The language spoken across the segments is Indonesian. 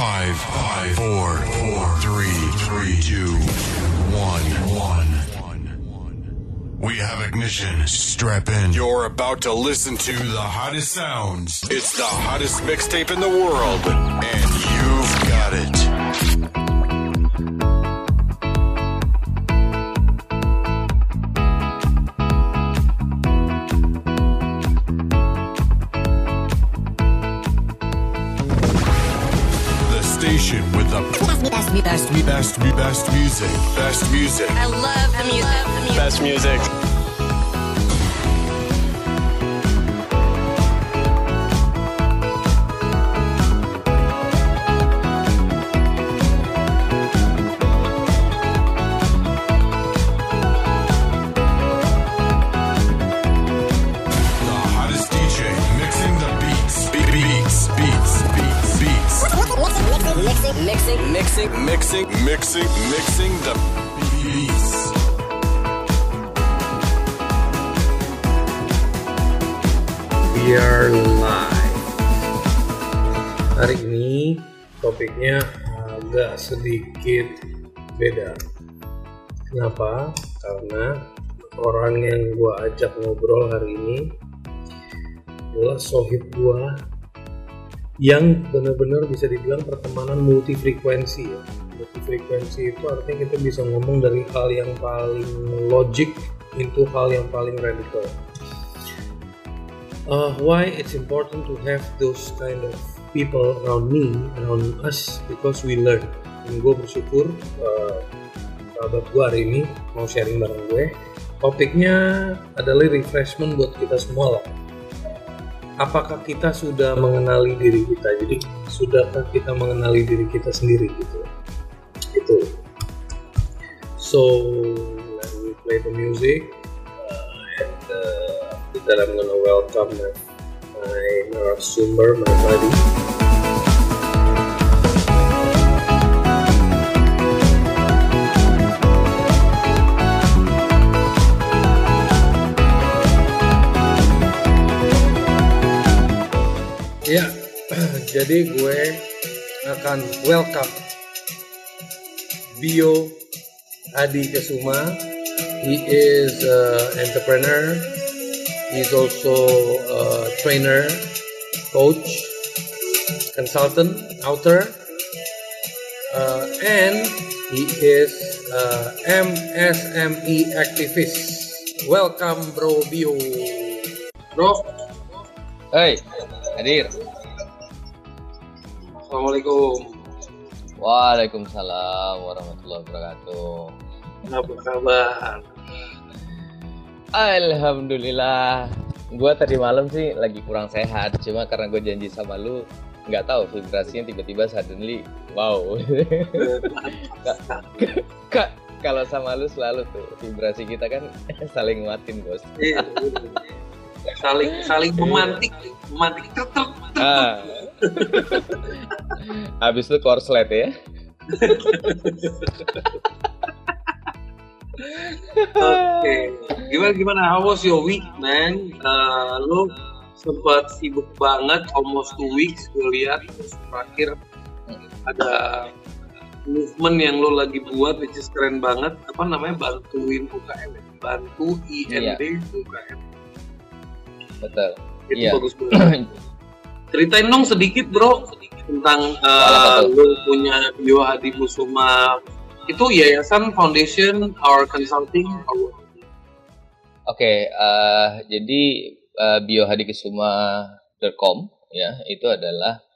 Five, five, four, four, three, three, two, one, one. We have ignition. Strap in. You're about to listen to the hottest sounds. It's the hottest mixtape in the world, and you've best, best music. Best music. I love the music. Best music. Mixing, mixing, Mixing, mixing, mixing, the beats. We are live. Hari ini topiknya agak sedikit beda. Kenapa? Karena orang yang gua ajak ngobrol hari ini adalah sohib gua yang benar-benar bisa dibilang pertemanan multi frekuensi ya. Multi frekuensi itu artinya kita bisa ngomong dari hal yang paling logik into hal yang paling radikal uh, why it's important to have those kind of people around me, around us, because we learn. Dan gue bersyukur uh, sahabat gue hari ini mau sharing bareng gue. Topiknya adalah refreshment buat kita semua lah. Apakah kita sudah mengenali diri kita? Jadi sudahkah kita mengenali diri kita sendiri gitu? Itu. So let me play the music. Uh, and uh, that I'm gonna welcome my, my narasumber, my buddy. Jadi gue akan welcome Bio Adi Kesuma. He is an entrepreneur. He's also a trainer, coach, consultant, author, uh, and he is uh, MSME activist. Welcome, Bro Bio. Bro, Hei, hadir. Assalamualaikum. Waalaikumsalam warahmatullahi wabarakatuh. Apa kabar? Alhamdulillah. Gua tadi malam sih lagi kurang sehat, cuma karena gue janji sama lu, nggak tahu vibrasinya tiba-tiba suddenly, wow. Kak, kalau sama lu selalu tuh vibrasi kita kan saling nguatin bos. Iya, saling saling memantik, memantik. Ah. Habis itu korslet ya. Oke, gimana gimana? How was your week, man? Uh, lu sempat sibuk banget, almost two weeks gue lihat. Terus terakhir ada movement yang lo lagi buat, which is keren banget. Apa namanya? Bantuin UKM, bantu IND UKM. Betul. Itu Iya. bagus banget. Ceritain dong sedikit, bro, tentang uh, lu punya Bio Hadi Kusuma. Itu yayasan, foundation, or consulting, or Oke, eh, jadi eh, biohadikesuma.com ya itu adalah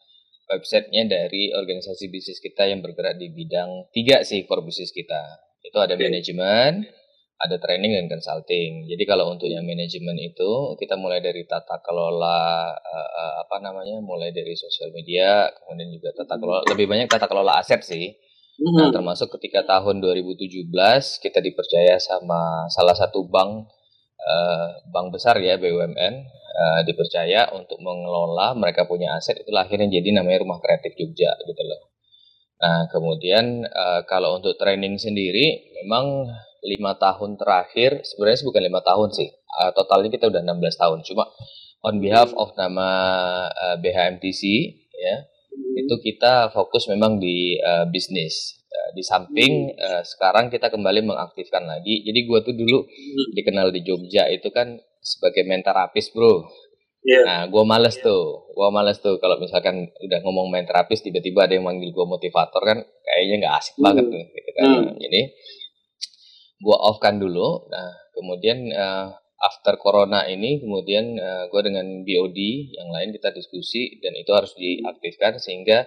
websitenya dari organisasi bisnis kita yang bergerak di bidang tiga sih core bisnis kita. Itu ada Oke. manajemen, ada training dan consulting. Jadi kalau untuk yang manajemen itu kita mulai dari tata kelola eh, apa namanya, mulai dari sosial media, kemudian juga tata kelola lebih banyak tata kelola aset sih. Nah, Hmm. termasuk ketika tahun 2017 kita dipercaya sama salah satu bank eh, bank besar ya BUMN eh, dipercaya untuk mengelola mereka punya aset itu akhirnya jadi namanya Rumah Kreatif Jogja gitu loh. Nah kemudian eh, kalau untuk training sendiri memang lima tahun terakhir sebenarnya bukan lima tahun sih Eh, totalnya kita udah 16 tahun cuma on behalf of nama eh, BHMTC ya itu kita fokus memang di uh, bisnis. Uh, di samping uh, sekarang kita kembali mengaktifkan lagi. Jadi gua tuh dulu dikenal di Jogja itu kan sebagai menterapis, Bro. Iya. Nah, gua males tuh. Gua males tuh kalau misalkan udah ngomong main terapis tiba-tiba ada yang manggil gua motivator kan kayaknya nggak asik banget tuh gitu kan. Hmm. Jadi gua off kan dulu. Nah, kemudian uh, after corona ini kemudian uh, gue dengan BOD yang lain kita diskusi dan itu harus diaktifkan sehingga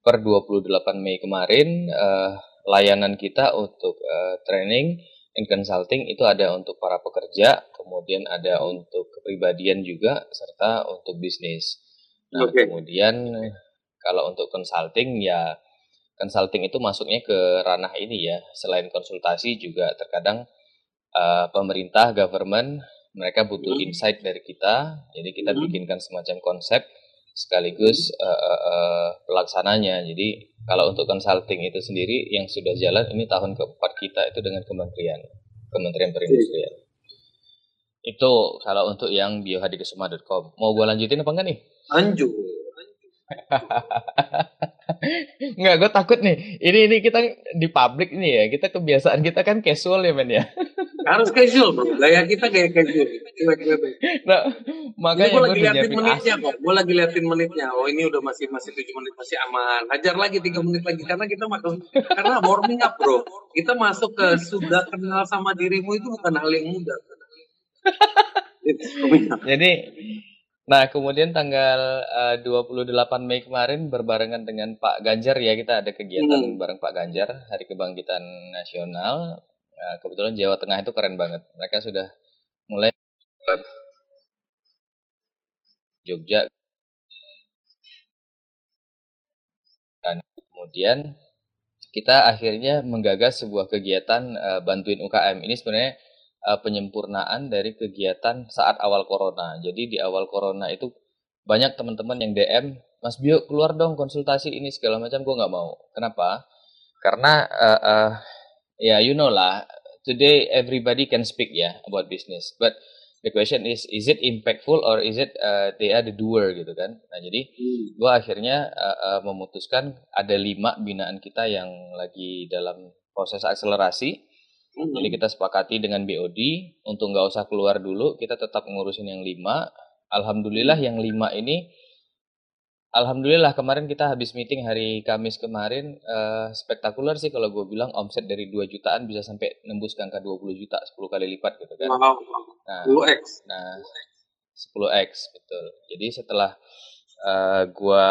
per 28 Mei kemarin uh, layanan kita untuk uh, training and consulting itu ada untuk para pekerja, kemudian ada untuk kepribadian juga serta untuk bisnis. Nah, Oke. kemudian kalau untuk consulting ya consulting itu masuknya ke ranah ini ya. Selain konsultasi juga terkadang uh, pemerintah, government mereka butuh Hmm. insight dari kita. Jadi kita Hmm. bikinkan semacam konsep sekaligus uh, uh, uh, pelaksananya. Jadi kalau untuk consulting itu sendiri yang sudah jalan ini tahun keempat kita itu dengan kementerian Kementerian Perindustrian. Itu kalau untuk yang biohadikesuma.com. Mau gua lanjutin apa enggak nih? Anjur. Enggak, gue takut nih. Ini ini kita di publik nih ya. Kita kebiasaan kita kan casual ya, men ya. Harus casual bro. Gaya kita gaya casual. Nah, makanya gue lagi liatin menitnya kok. Gue lagi liatin menitnya. Oh ini udah masih masih tujuh menit masih aman. Hajar lagi tiga menit lagi karena kita masuk karena warming up bro. Kita masuk ke sudah kenal sama dirimu itu bukan hal yang mudah. Jadi, nah kemudian tanggal eh, 28 Mei kemarin berbarengan dengan Pak Ganjar ya kita ada kegiatan Hmm. bareng Pak Ganjar Hari Kebangkitan Nasional. Nah, kebetulan Jawa Tengah itu keren banget. Mereka sudah mulai Jogja dan kemudian kita akhirnya menggagas sebuah kegiatan eh, bantuin UKM. Ini sebenarnya eh, penyempurnaan dari kegiatan saat awal corona. Jadi di awal corona itu banyak teman-teman yang DM, Mas Bio keluar dong konsultasi ini segala macam. Gue nggak mau. Kenapa? Karena eh, eh, ya you know lah, today everybody can speak ya about business, but the question is, is it impactful or is it uh, they are the doer gitu kan? Nah jadi gue akhirnya uh, uh, memutuskan ada lima binaan kita yang lagi dalam proses akselerasi. Hmm. Jadi kita sepakati dengan BOD untuk nggak usah keluar dulu, kita tetap ngurusin yang lima. Alhamdulillah yang lima ini, alhamdulillah kemarin kita habis meeting hari Kamis kemarin eh, spektakuler sih kalau gue bilang omset dari 2 jutaan bisa sampai nembus ke angka 20 juta 10 kali lipat gitu kan. Wow. Nah, 10x. Nah, 10x betul. Jadi setelah eh, gua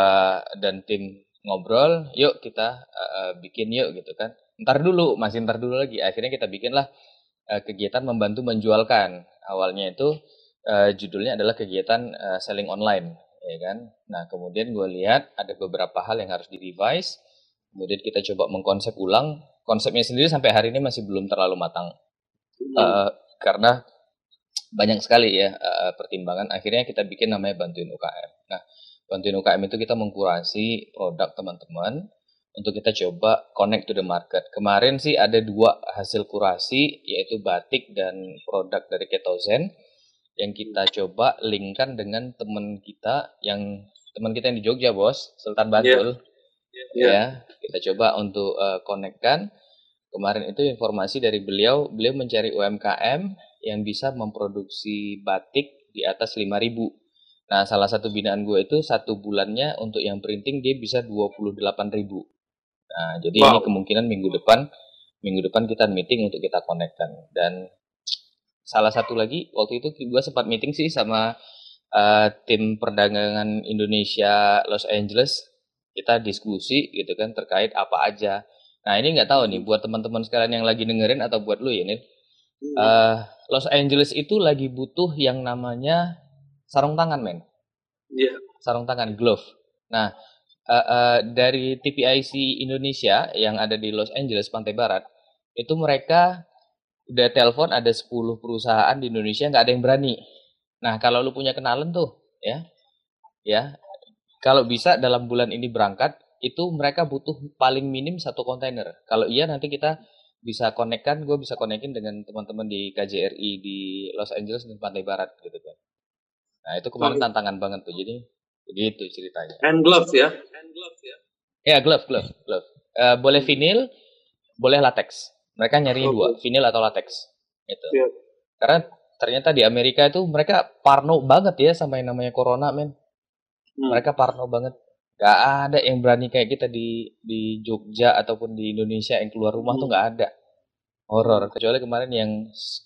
dan tim ngobrol, yuk kita eh, bikin yuk gitu kan. Ntar dulu, masih ntar dulu lagi. Akhirnya kita bikinlah eh, kegiatan membantu menjualkan. Awalnya itu eh, judulnya adalah kegiatan eh, selling online, ya kan. Nah, kemudian gue lihat ada beberapa hal yang harus di-revise. Kemudian kita coba mengkonsep ulang. Konsepnya sendiri sampai hari ini masih belum terlalu matang. Eh, karena banyak sekali ya eh, pertimbangan akhirnya kita bikin namanya bantuin UKM. Nah, bantuin UKM itu kita mengkurasi produk teman-teman untuk kita coba connect to the market. Kemarin sih ada dua hasil kurasi yaitu batik dan produk dari Ketozen yang kita coba linkkan dengan teman kita yang teman kita yang di Jogja, Bos, Sultan. Iya. Ya, kita coba untuk eh, connect-kan. Kemarin itu informasi dari beliau, beliau mencari UMKM yang bisa memproduksi batik di atas 5000 Nah, salah satu binaan gue itu satu bulannya untuk yang printing dia bisa 28.000 Nah, jadi ini Wow. kemungkinan minggu depan, minggu depan kita meeting untuk kita connectkan. Dan salah satu lagi, waktu itu gue sempat meeting sih sama eh, tim perdagangan Indonesia Los Angeles. Kita diskusi gitu kan terkait apa aja. Nah, ini nggak tahu nih buat teman-teman sekalian yang lagi dengerin atau buat lu ya, Nil. Eh, Los Angeles itu lagi butuh yang namanya sarung tangan, men. Iya. Sarung tangan, glove. Nah, eh, eh, dari TPIC Indonesia yang ada di Los Angeles, Pantai Barat, itu mereka udah telepon ada 10 perusahaan di Indonesia nggak ada yang berani. Nah, kalau lu punya kenalan tuh, ya, ya, kalau bisa dalam bulan ini berangkat, itu mereka butuh paling minim satu kontainer. Kalau iya nanti kita bisa konekkan, gue bisa konekin dengan teman-teman di KJRI di Los Angeles dan Pantai Barat gitu kan. Nah itu kemarin tantangan banget tuh. Jadi Begitu ceritanya. Hand gloves ya. Ya, glove, glove, glove. Eh, boleh vinil, boleh latex. Mereka nyari dua, vinil atau latex. Itu. Iya. Karena ternyata di Amerika itu mereka parno banget ya sama yang namanya corona, men. Hmm. Mereka parno banget. Gak ada yang berani kayak kita di di Jogja ataupun di Indonesia yang keluar rumah tuh nggak ada. Horor. Kecuali kemarin yang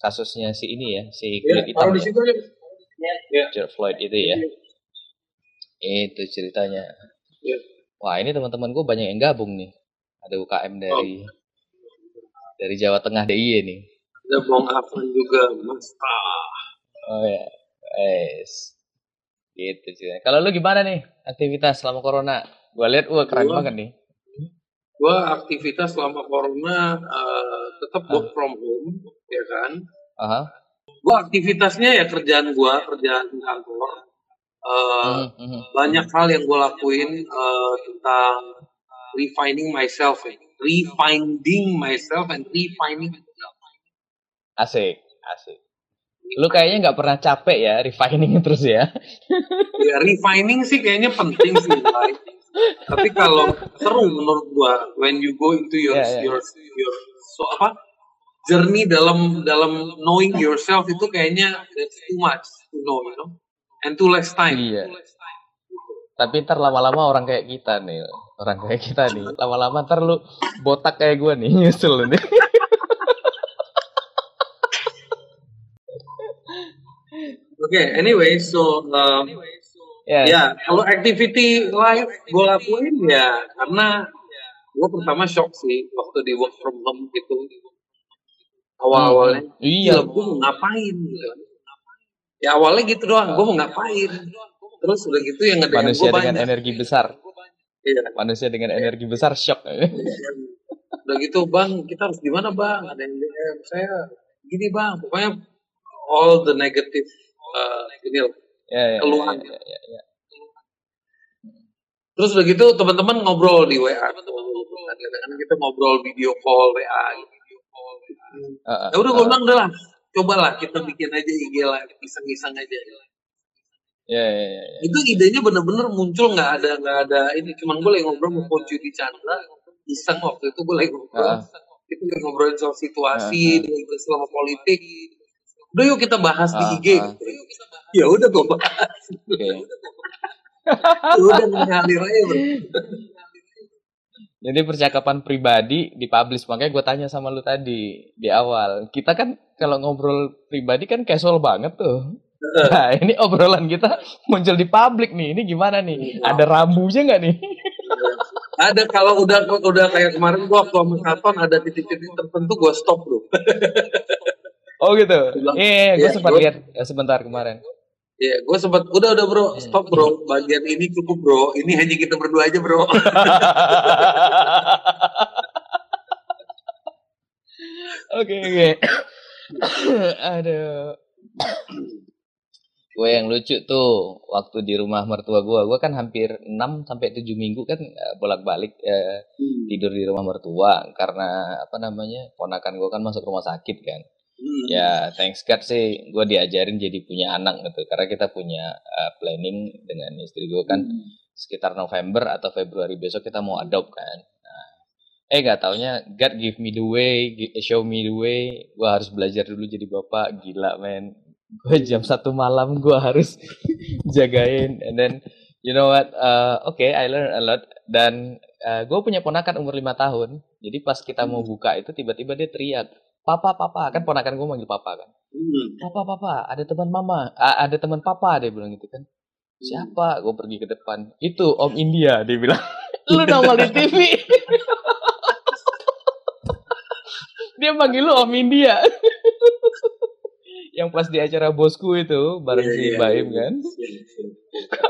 kasusnya si ini ya, si Ya, kulit hitam taruh di ya, situ. Ya. George Floyd itu ya. Itu ceritanya. Ya. Wah ini teman-teman gue banyak yang gabung nih. Ada UKM dari Oh. dari Jawa Tengah DIY nih. Ada Bong Afan juga, Mas. Ah. Oh ya, es. Gitu ceritanya. Kalau lu gimana nih aktivitas selama corona? Gua lihat wah keren Gua- banget nih. Gua aktivitas selama corona eh, tetap work from home, ya kan. Aha. Gua aktivitasnya ya kerjaan gua, kerjaan kantor. Eh, Mhm, mhm. banyak hal yang gue lakuin eh, tentang refining myself, ya. refinding myself and refining myself. Asik, asik. Lu kayaknya nggak pernah capek ya refining terus ya. Ya refining sih kayaknya penting sih. Tapi kalau seru menurut gua when you go into your Ya, ya. your your so apa journey dalam dalam knowing yourself itu kayaknya that's too much to know, you know, and too less time. Iya. Tapi ntar lama-lama orang kayak kita nih, orang kayak kita nih, lama-lama ntar lu botak kayak gue nih, nyusul nih. Oke, anyway, so um, ya, Ya, kalau activity live gue lakuin ya karena gue pertama shock sih waktu di work from home gitu. Awal-awalnya, Iya. gue ngapain gitu. Ya awalnya gitu doang, gue mau ngapain. Terus udah gitu yang ngedem manusia gue dengan banyak. energi besar, Iya. manusia dengan energi besar shock. Udah gitu bang, kita harus gimana bang? Ada yang DM saya gini bang, pokoknya all the negative uh, ini lah. ya, ya, Keluhan. ya, ya, ya. Terus udah gitu teman-teman ngobrol di WA. Kadang-kadang kita ngobrol video call WA. gitu. Ah, ah, Ya udah gue bilang udah lah, cobalah kita bikin aja IG live, iseng-iseng aja. Ya, ya, ya, ya. Itu idenya bener-bener muncul nggak ada nggak ada ini, cuman gue lagi ngobrol sama Coach Yudi Chandra, iseng waktu itu gue lagi ngobrol, Ah. kita lagi ngobrolin soal situasi, Ah, ah. selama politik. Udah yuk kita bahas di Ah, IG. ah. Ya udah gue bahas. Oke. Ya udah ngalir aja bro. Jadi percakapan pribadi dipublish makanya gue tanya sama lu tadi di awal. Kita kan kalau ngobrol pribadi kan casual banget tuh. Nah ini obrolan kita muncul di publik nih. Ini gimana nih? Ada rambunya nggak nih? Ada kalau udah udah kayak kemarin gua waktu sama ada titik-titik tertentu gua stop bro. Oh gitu. Bilang, Iya, gue iya, sempat gua- lihat eh, sebentar kemarin. Iya, gue sempat udah udah bro, stop bro. Bagian ini cukup bro. Ini hanya kita berdua aja bro. Oke oke. Aduh. gue yang lucu tuh waktu di rumah mertua gue, gue kan hampir 6 sampai 7 minggu kan eh, bolak-balik eh, tidur di rumah mertua karena apa namanya ponakan gue kan masuk rumah sakit kan. Hmm. Ya thanks God sih gue diajarin jadi punya anak gitu karena kita punya eh, planning dengan istri gue kan sekitar November atau Februari besok kita mau adopt kan. Nah, eh gak taunya God give me the way, show me the way. Gue harus belajar dulu jadi bapak, gila men. Gue jam satu malam gue harus jagain, and then you know what? Uh, Oke, I learn a lot. Dan gue punya ponakan umur lima tahun. Jadi pas kita mau buka itu tiba-tiba dia teriak, papa papa kan ponakan gue manggil papa kan. Hmm. Papa, papa, ada teman mama, A- ada teman papa, dia bilang gitu kan. Siapa? Gue pergi ke depan. Itu Om India, dia bilang. Lu nongol di TV. dia manggil lu Om India. Yang pas di acara bosku itu, bareng Iya, si iya, Baim iya. kan. Iya, iya.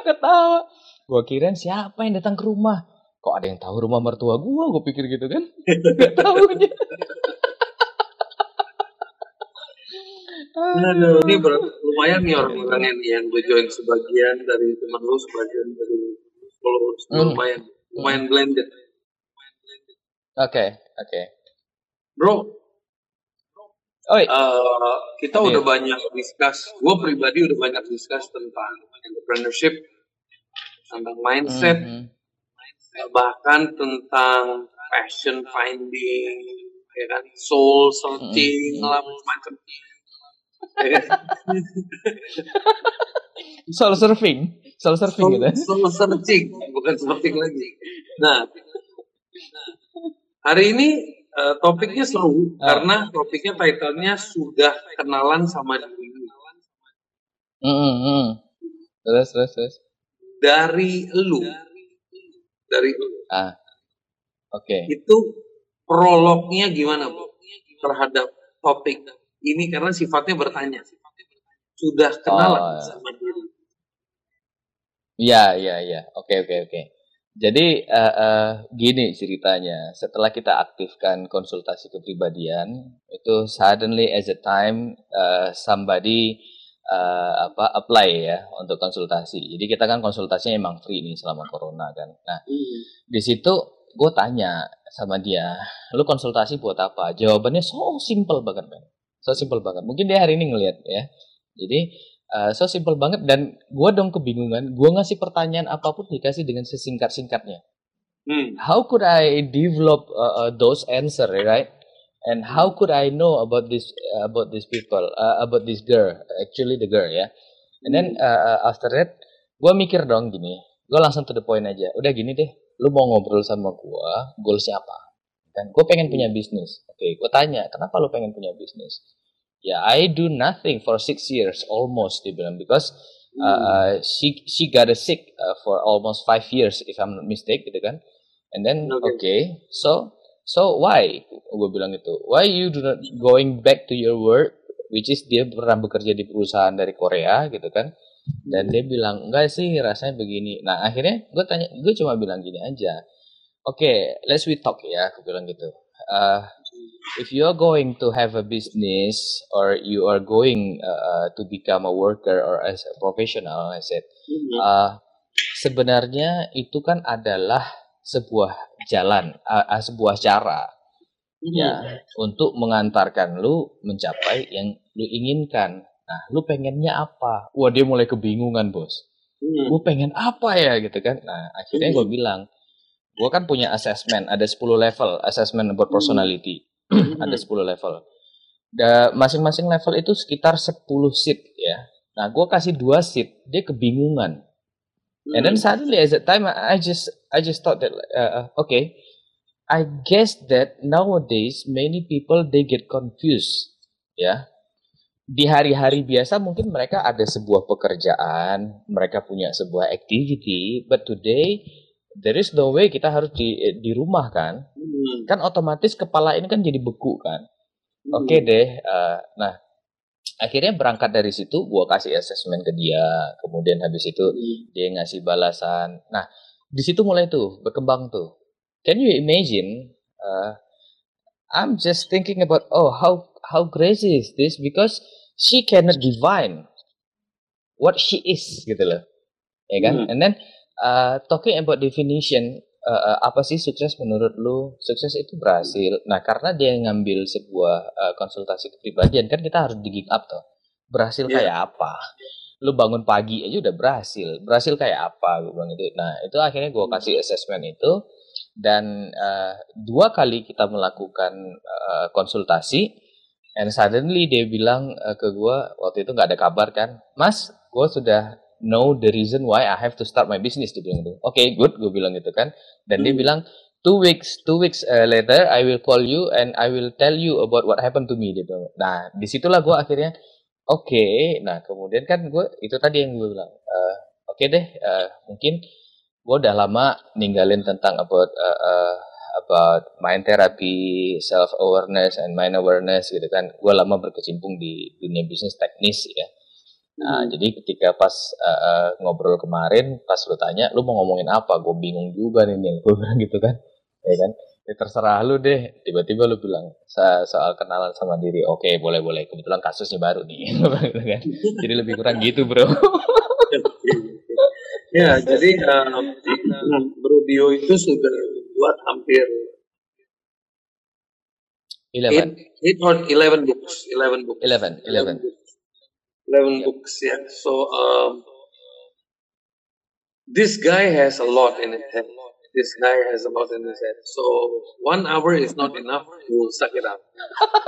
Ketawa. Gue kirain siapa yang datang ke rumah. Kok ada yang tahu rumah mertua gue? Gue pikir gitu kan. Gak tahunya. Aduh, ini ber- lumayan nih orang-orang yang, yang gue join sebagian dari teman lu, sebagian dari followers. Hmm. Lumayan, lumayan blended. Oke, oke. Bro, Oi, eh, kita Iya. udah banyak discuss, gue pribadi udah banyak discuss tentang entrepreneurship tentang mindset, Mhm. bahkan tentang passion finding, ya kan, soul searching Mhm. lah macam-macam. Ya kan? Soul surfing, soul surfing soul, gitu. soul searching, bukan searching lagi. Nah, hari ini eh, topiknya seru Ah. karena topiknya titlenya sudah kenalan sama dirimu. Mhm, mhm. Terus, terus, terus. Dari lu, dari lu. Ah, oke. itu prolognya gimana bu terhadap topik ini karena sifatnya bertanya sudah kenalan Oh. sama diri Iya, iya, iya. Oke, oke, oke. Jadi eh, eh, gini ceritanya. Setelah kita aktifkan konsultasi kepribadian, itu suddenly as a time eh, somebody eh, apa apply ya untuk konsultasi. Jadi kita kan konsultasinya emang free nih selama corona kan. Nah di situ gue tanya sama dia, lu konsultasi buat apa? Jawabannya so simple banget kan, so simple banget. Mungkin dia hari ini ngelihat ya. Jadi uh, so simple banget dan gue dong kebingungan. Gue ngasih pertanyaan apa pun dikasih dengan sesingkat singkatnya. Hmm. How could I develop uh, uh, those answer, right? And how could I know about this uh, about these people, uh, about this girl, actually the girl ya? And then uh, after that, gue mikir dong gini, gue langsung to the point aja. Udah gini deh, lu mau ngobrol sama gue, goalsnya apa? Dan gue pengen punya bisnis. Oke, gue tanya, kenapa lu pengen punya bisnis? Ya, I do nothing for six years almost, dia bilang, because uh, uh, she she got a sick uh, for almost five years, if I'm not mistaken, gitu kan? And then, Okay. okay, so so why? Gue bilang gitu, why you do not going back to your work, which is dia pernah bekerja di perusahaan dari Korea, gitu kan? Dan dia bilang enggak sih, rasanya begini. Nah akhirnya gue tanya, gue cuma bilang gini aja, oke, let's we talk ya, gue bilang gitu. Uh, if you are going to have a business or you are going uh, to become a worker or as a professional, I said, Hmm. uh, sebenarnya itu kan adalah sebuah jalan, uh, uh, sebuah cara ya untuk mengantarkan lu mencapai yang lu inginkan. Nah, lu pengennya apa? Wah, dia mulai kebingungan, bos. Gue pengen apa ya gitu kan? Nah, akhirnya gue bilang, gue kan punya assessment, ada 10 level assessment about personality, ada 10 level. Da, masing-masing level itu sekitar 10 seat ya. Nah, gue kasih dua seat, dia kebingungan. And then suddenly as a time I just I just thought that uh, uh, okay, I guess that nowadays many people they get confused ya. Di hari-hari biasa mungkin mereka ada sebuah pekerjaan, mereka punya sebuah activity, but today there is no way kita harus di di rumah kan. Hmm. Kan otomatis kepala ini kan jadi beku kan. Oke deh. eh, nah, akhirnya berangkat dari situ, gua kasih assessment ke dia. Kemudian habis itu dia ngasih balasan. Nah, di situ mulai tuh berkembang tuh. Can you imagine? uh, I'm just thinking about oh how how crazy is this because she cannot divine what she is gitu loh, ya kan? Hmm. And then uh, talking about definition uh, uh, apa sih sukses menurut lu? Sukses itu berhasil. Nah karena dia ngambil sebuah uh, konsultasi kepribadian kan kita harus digging up tuh. Berhasil Iya. kayak apa? Lu bangun pagi aja udah berhasil. Berhasil kayak apa? Gue bilang itu. Nah itu akhirnya gue kasih assessment itu dan uh, dua kali kita melakukan uh, konsultasi and suddenly dia bilang uh, ke gue waktu itu nggak ada kabar kan mas gue sudah know the reason why I have to start my business dia bilang gitu. Oke good gue bilang gitu kan. Dan dia bilang two weeks two weeks uh, later I will call you and I will tell you about what happened to me dia bilang. Nah di situlah gue akhirnya oke nah kemudian kan gue itu tadi yang gue bilang uh, oke deh uh, mungkin gue udah lama ninggalin tentang about uh, uh, about mind therapy, self awareness and mind awareness gitu kan. Gue lama berkecimpung di dunia bisnis teknis ya. Nah, jadi ketika pas uh, uh, ngobrol kemarin, pas lu tanya, lu mau ngomongin apa? Gue bingung juga nih, Nil. Gue bilang gitu kan, ya kan? Ya, terserah lu deh. Tiba-tiba lu bilang "So- soal kenalan sama diri. Oke, boleh boleh. Kebetulan kasusnya baru nih, gitu kan? Jadi lebih kurang gitu, bro. Ya, jadi um, Bro Dio itu sudah buat hampir Eleven, 8 or 11 books, 11 books. eleven, eleven. books. 11 books yeah. So um, this guy has a lot in his head. This guy has a lot in his head. So one hour is not enough to suck it up.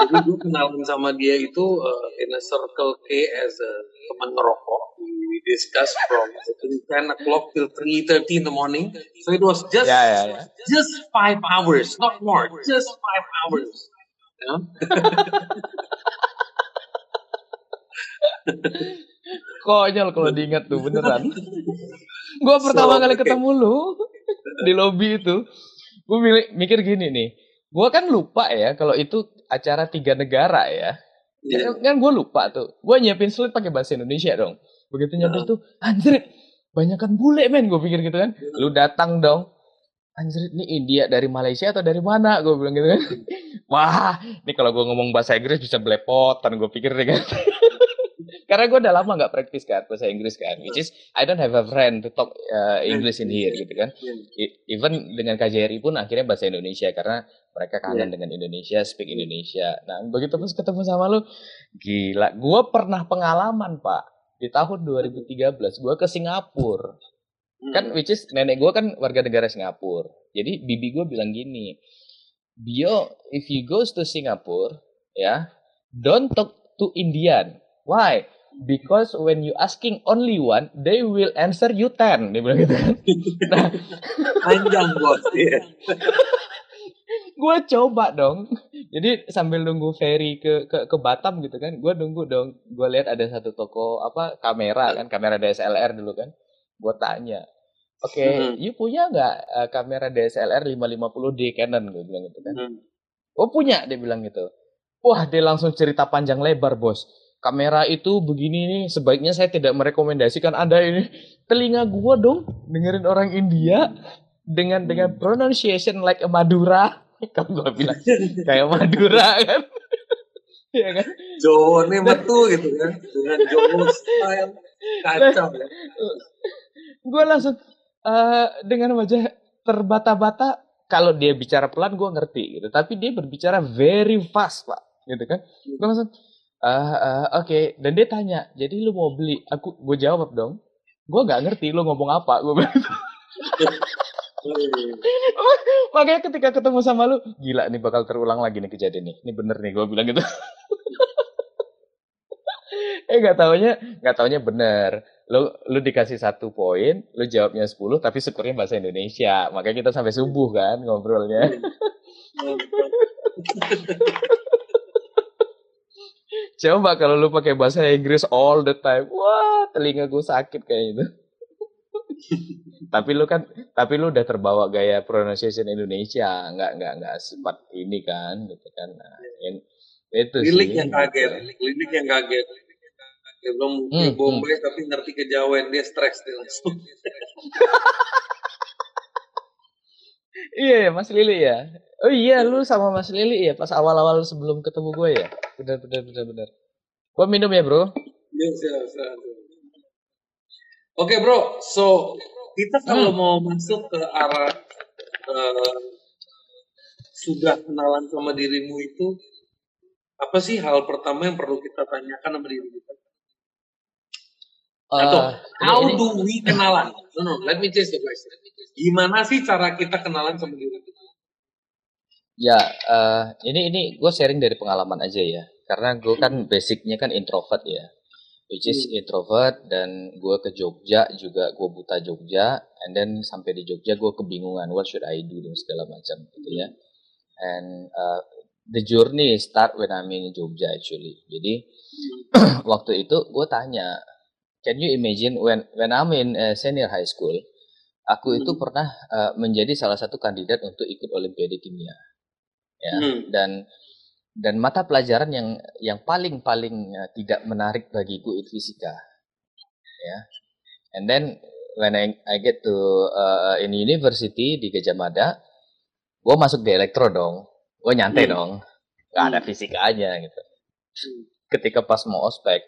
Jadi gue kenalan sama dia itu uh, in a circle K as a teman ngerokok. We discuss from 10 o'clock till 3.30 in the morning. So it was just ya ya. just five hours, not more. Just five hours. Ya. Konyol kalau diingat tuh beneran. Gua pertama So, kali oke. ketemu lu di lobby itu, gue mikir gini nih. Gua kan lupa ya kalau itu acara tiga negara ya. Iya. Kan, kan gue lupa tuh. Gue nyiapin slide pakai bahasa Indonesia dong. Begitu nyampe Heeh. tuh, anjir, banyakan bule men. Gue pikir gitu kan. Lu datang dong. Anjir, ini India dari Malaysia atau dari mana? Gue bilang gitu kan. Wah, ini kalau gue ngomong bahasa Inggris bisa belepotan. Gue pikir deh kan. Karena gue udah lama nggak praktis kan bahasa Inggris kan. Which is, I don't have a friend to talk uh, English in here gitu kan. I- Even dengan KJRI pun akhirnya bahasa Indonesia karena mereka kangen Iya. dengan Indonesia, speak Indonesia. Nah, begitu pas ketemu sama lu, gila. Gua pernah pengalaman, Pak. Di tahun 2013, gua ke Singapura. Kan which is nenek gua kan warga negara Singapura. Jadi bibi gua bilang gini, Bio, if you goes to Singapore, ya, don't talk to Indian. Why? Because when you asking only one, they will answer you ten. Dia bilang gitu kan. Nah, panjang bos. Iya. gue coba dong jadi sambil nunggu ferry ke ke ke Batam gitu kan gue nunggu dong gue lihat ada satu toko apa kamera kan kamera DSLR dulu kan gue tanya oke Mhm. you punya nggak eh, kamera DSLR 550D Canon gue bilang gitu kan Hmm. oh punya dia bilang gitu wah dia langsung cerita panjang lebar bos kamera itu begini nih sebaiknya saya tidak merekomendasikan anda ini. Telinga gua dong dengerin orang India dengan dengan pronunciation like a Madura. Kan gua bilang kayak Madura kan. Iya kan? Jawa nih metu gitu kan. Dengan Jawa style kacau ya. gue langsung eh, dengan wajah terbata-bata kalau dia bicara pelan gue ngerti gitu. Tapi dia berbicara very fast pak. Gitu kan? Gue langsung "Ah, ah, oke. Dan dia tanya jadi lu mau beli? Aku gue jawab dong. Gue nggak ngerti lu ngomong apa gue bilang. Makanya ketika ketemu sama lu gila nih bakal terulang lagi nih kejadian nih. Ini bener nih gue bilang gitu. Eh nggak taunya nggak taunya bener. Lu lu dikasih satu poin lu jawabnya 10 tapi syukurnya bahasa Indonesia. Makanya kita sampai subuh kan ngobrolnya coba kalau lu pakai bahasa Inggris all the time. Wah telinga gue sakit kayak itu tapi lu kan tapi lu udah terbawa gaya pronunciation Indonesia. Nggak nggak nggak sifat ini kan gitu kan. Nah, yang- itu Lilik sih yang kaget, lilik yang kaget. Dia belum Hmm, ke Bombay tapi ngerti kejawen dia stres dia langsung. Iya ya Mas Lili ya. Oh iya lu sama Mas Lili ya pas awal-awal sebelum ketemu gue ya. Benar benar benar benar. Gua minum ya bro. Siap, siap. Oke bro, so kita kalau Hmm. mau masuk ke arah eh, sudah kenalan sama dirimu itu apa sih hal pertama yang perlu kita tanyakan sama diri kita? Atau Eh, ini- how ini- do we kenalan? No, no, let me change the question. Gimana sih cara kita kenalan sama diri kita? Ya, eh, ini ini gue sharing dari pengalaman aja ya. Karena gue kan basicnya kan introvert ya, which is introvert dan gue ke Jogja juga gue buta Jogja, and then sampai di Jogja gue kebingungan what should I do dan segala macam gitu ya. And uh, the journey start when I'm in Jogja actually. Jadi waktu itu gue tanya, can you imagine when when I'm in uh, senior high school, aku itu Hmm. pernah uh, menjadi salah satu kandidat untuk ikut Olimpiade Kimia. Ya Hmm. dan dan mata pelajaran yang yang paling paling uh, tidak menarik bagiku itu fisika. Ya and then when I, I get to uh, in university di Gajah Mada gue masuk di elektro dong. Gue nyantai Hmm. dong. Nggak ada fisikanya gitu. Ketika pas mau ospek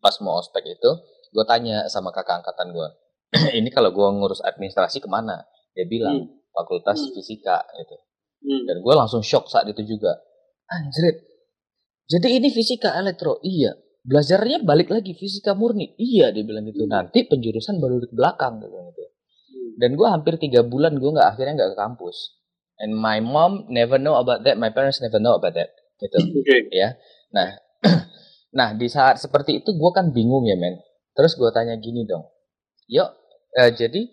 pas mau ospek itu gue tanya sama kakak angkatan gue ini kalau gue ngurus administrasi ke mana? Dia bilang fakultas Hmm. fisika gitu. Hmm. dan gue langsung shock saat itu juga. Anjrit jadi ini fisika elektro? Iya. Belajarnya balik lagi fisika murni? Iya dia bilang gitu. Nanti penjurusan baru di belakang bilang gitu. Dan gue hampir tiga bulan gue nggak akhirnya nggak ke kampus. And my mom never know about that my parents never know about that gitu. Oke. ya. Nah nah di saat seperti itu gue kan bingung ya men. Terus gue tanya gini dong. Yuk eh, jadi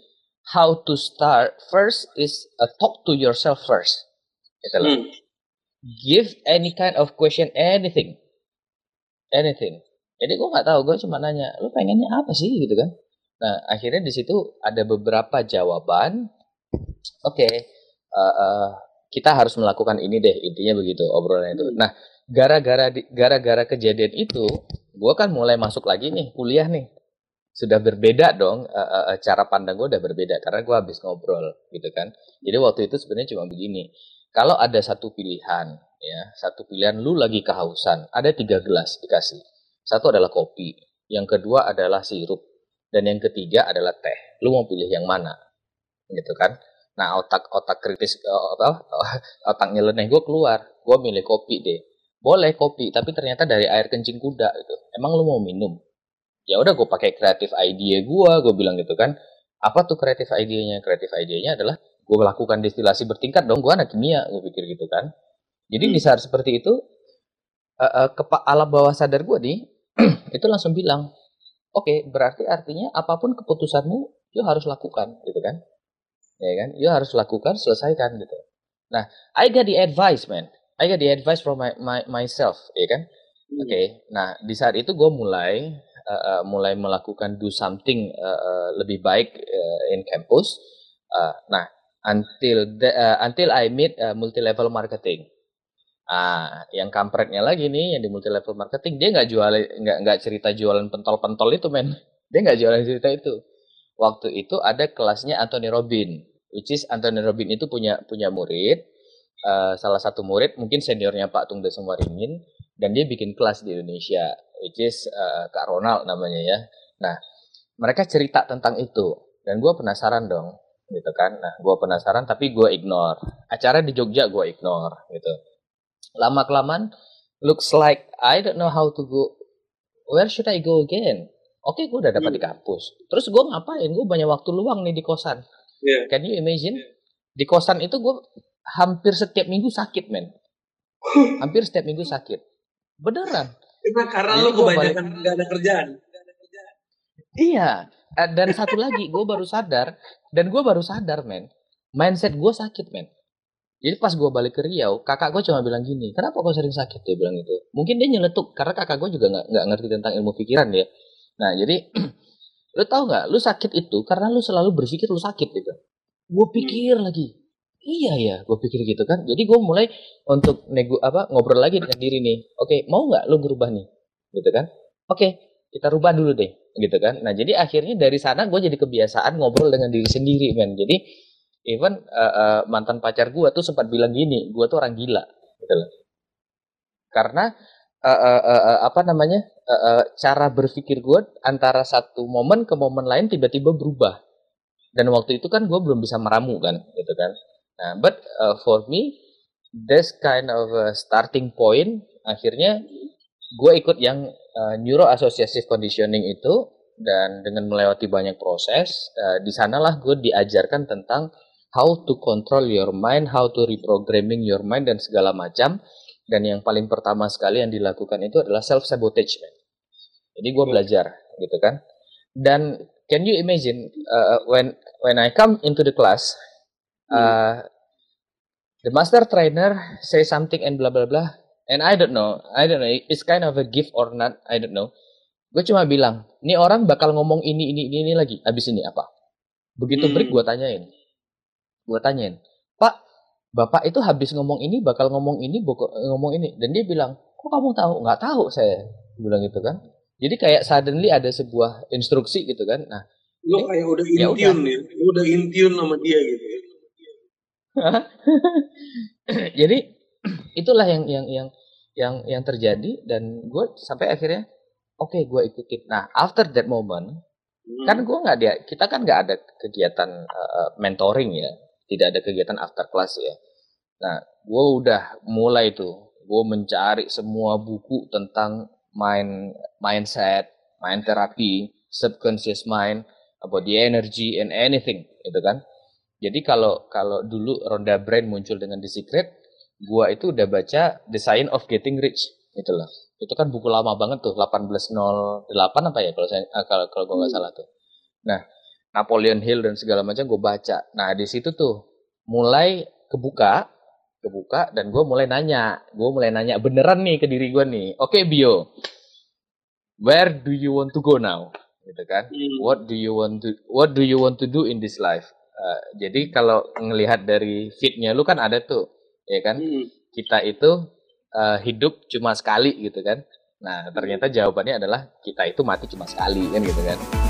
how to start first is uh, talk to yourself first. Gitu loh. Hmm. give any kind of question anything. Anything. Jadi gue nggak tahu gue cuma nanya lu pengennya apa sih? Gitu kan. Nah akhirnya di situ ada beberapa jawaban. Oke eh, eh, kita harus melakukan ini deh intinya begitu obrolan itu. Nah gara-gara gara-gara kejadian itu gue kan mulai masuk lagi nih kuliah nih. Sudah berbeda dong eh, eh, eh, cara pandang gue udah berbeda karena gue habis ngobrol gitu kan. Jadi waktu itu sebenarnya cuma begini kalau ada satu pilihan ya satu pilihan lu lagi kehausan ada tiga gelas dikasih. Satu adalah kopi yang kedua adalah sirup dan yang ketiga adalah teh. Lu mau pilih yang mana? Gitu kan. Nah otak otak kritis apa otak nyeleneh gue keluar gue milih kopi deh boleh kopi tapi ternyata dari air kencing kuda gitu. Emang lu mau minum? Ya udah gue pakai kreatif idea gue gue bilang gitu kan. Apa tuh kreatif idenya kreatif idenya adalah gue melakukan destilasi bertingkat dong. Gue anak kimia gue pikir gitu kan. Jadi di saat seperti itu eh, eh, kepa- alam bawah sadar gue nih itu langsung bilang oke berarti artinya apa pun keputusanmu you harus lakukan gitu kan. Ya kan? You harus lakukan selesaikan gitu. Nah I got the advice man I got the advice from my, my myself ya kan Oke, nah di saat itu gue mulai uh, mulai melakukan do something uh, lebih baik uh, in campus. Uh, nah, until the, uh, until I meet uh, multi level marketing. Ah, yang kampretnya lagi nih yang di multi level marketing dia nggak jual nggak nggak cerita jualan pentol-pentol itu men. Dia nggak jualan cerita itu. Waktu itu ada kelasnya Anthony Robin, which is Anthony Robin itu punya punya murid. Uh, salah satu murid mungkin seniornya Pak Tung Desem Waringin dan dia bikin kelas di Indonesia, which is uh, Kak Ronald namanya ya. Nah, mereka cerita tentang itu dan gue penasaran dong, gitu kan. Nah, gue penasaran tapi gue ignore. Acara di Jogja gue ignore, gitu. Lama kelamaan, looks like I don't know how to go. Where should I go again? Oke, gue udah dapat di kampus. Terus gue ngapain? Gue banyak waktu luang nih di kosan. Iya. Can you imagine? Di kosan itu gue hampir setiap minggu sakit, men. Hampir setiap minggu sakit. Beneran. Itu karena Jadi gua kebanyakan nggak ada kerjaan. Iya. Dan satu lagi, gue baru sadar. Dan gue baru sadar, men. Mindset gue sakit, men. Jadi pas gue balik ke Riau, kakak gue cuma bilang gini, kenapa kau sering sakit? Dia bilang gitu. Mungkin dia nyeletuk, karena kakak gue juga nggak ngerti tentang ilmu pikiran ya. Nah, jadi lu tahu nggak, lu sakit itu karena lu selalu berpikir lu sakit gitu. Gue pikir lagi, iya ya, gue pikir gitu kan. Jadi gue mulai untuk nego apa ngobrol lagi dengan diri nih. Oke, mau nggak lu berubah nih, gitu kan? Oke, kita rubah dulu deh, gitu kan? Nah, jadi akhirnya dari sana gue jadi kebiasaan ngobrol dengan diri sendiri, men. Jadi even uh, uh, mantan pacar gue tuh sempat bilang gini, gue tuh orang gila, gitu loh. Karena uh, uh, uh, uh, apa namanya uh, uh, cara berpikir gue antara satu momen ke momen lain tiba-tiba berubah. Dan waktu itu kan gue belum bisa meramu kan, gitu kan. Nah, but uh, for me, this kind of uh, starting point, akhirnya gue ikut yang uh, neuro associative conditioning itu dan dengan melewati banyak proses, uh, di sanalah gue diajarkan tentang how to control your mind, how to reprogramming your mind dan segala macam. Dan yang paling pertama sekali yang dilakukan itu adalah self sabotage. Jadi gue belajar, gitu kan. Dan can you imagine uh, when when I come into the class, uh, the master trainer say something and blah blah blah, and I don't know, I don't know, it's kind of a gift or not, I don't know. Gue cuma bilang, ini orang bakal ngomong ini ini ini, ini lagi, abis ini apa? Begitu Hmm. break gue tanyain, gue tanyain, Pak, Bapak itu habis ngomong ini bakal ngomong ini, boko- ngomong ini, dan dia bilang, kok kamu tahu? Nggak tahu saya, bilang gitu kan. Jadi kayak suddenly ada sebuah instruksi gitu kan. Nah, Lu kayak udah in Ya nih. Lu udah in tune sama dia gitu. jadi itulah yang yang yang yang yang terjadi dan gue sampai akhirnya oke gue ikutin. Nah after that moment Hmm. kan gue nggak dia kita kan nggak ada kegiatan uh, mentoring ya, tidak ada kegiatan after class ya. Nah gue udah mulai tuh gue mencari semua buku tentang mind mindset, mind therapy, subconscious mind, about the energy and anything, gitu kan. Jadi kalau kalau dulu Ronda Brain muncul dengan The Secret, gua itu udah baca The Science of Getting Rich, gitu loh. Itu kan buku lama banget tuh, 1808 apa ya kalau saya ah, kalau kalau gua nggak salah tuh. Nah, Napoleon Hill dan segala macam gue baca. Nah, di situ tuh mulai kebuka, kebuka dan gue mulai nanya, gue mulai nanya beneran nih ke diri gue nih. Oke, Bio. Where do you want to go now? Gitu kan? What do you want to What do you want to do in this life? Uh, jadi kalau ngelihat dari fitnya lu kan ada tuh, ya kan? Kita itu uh, hidup cuma sekali gitu kan? Nah ternyata jawabannya adalah kita itu mati cuma sekali kan gitu kan?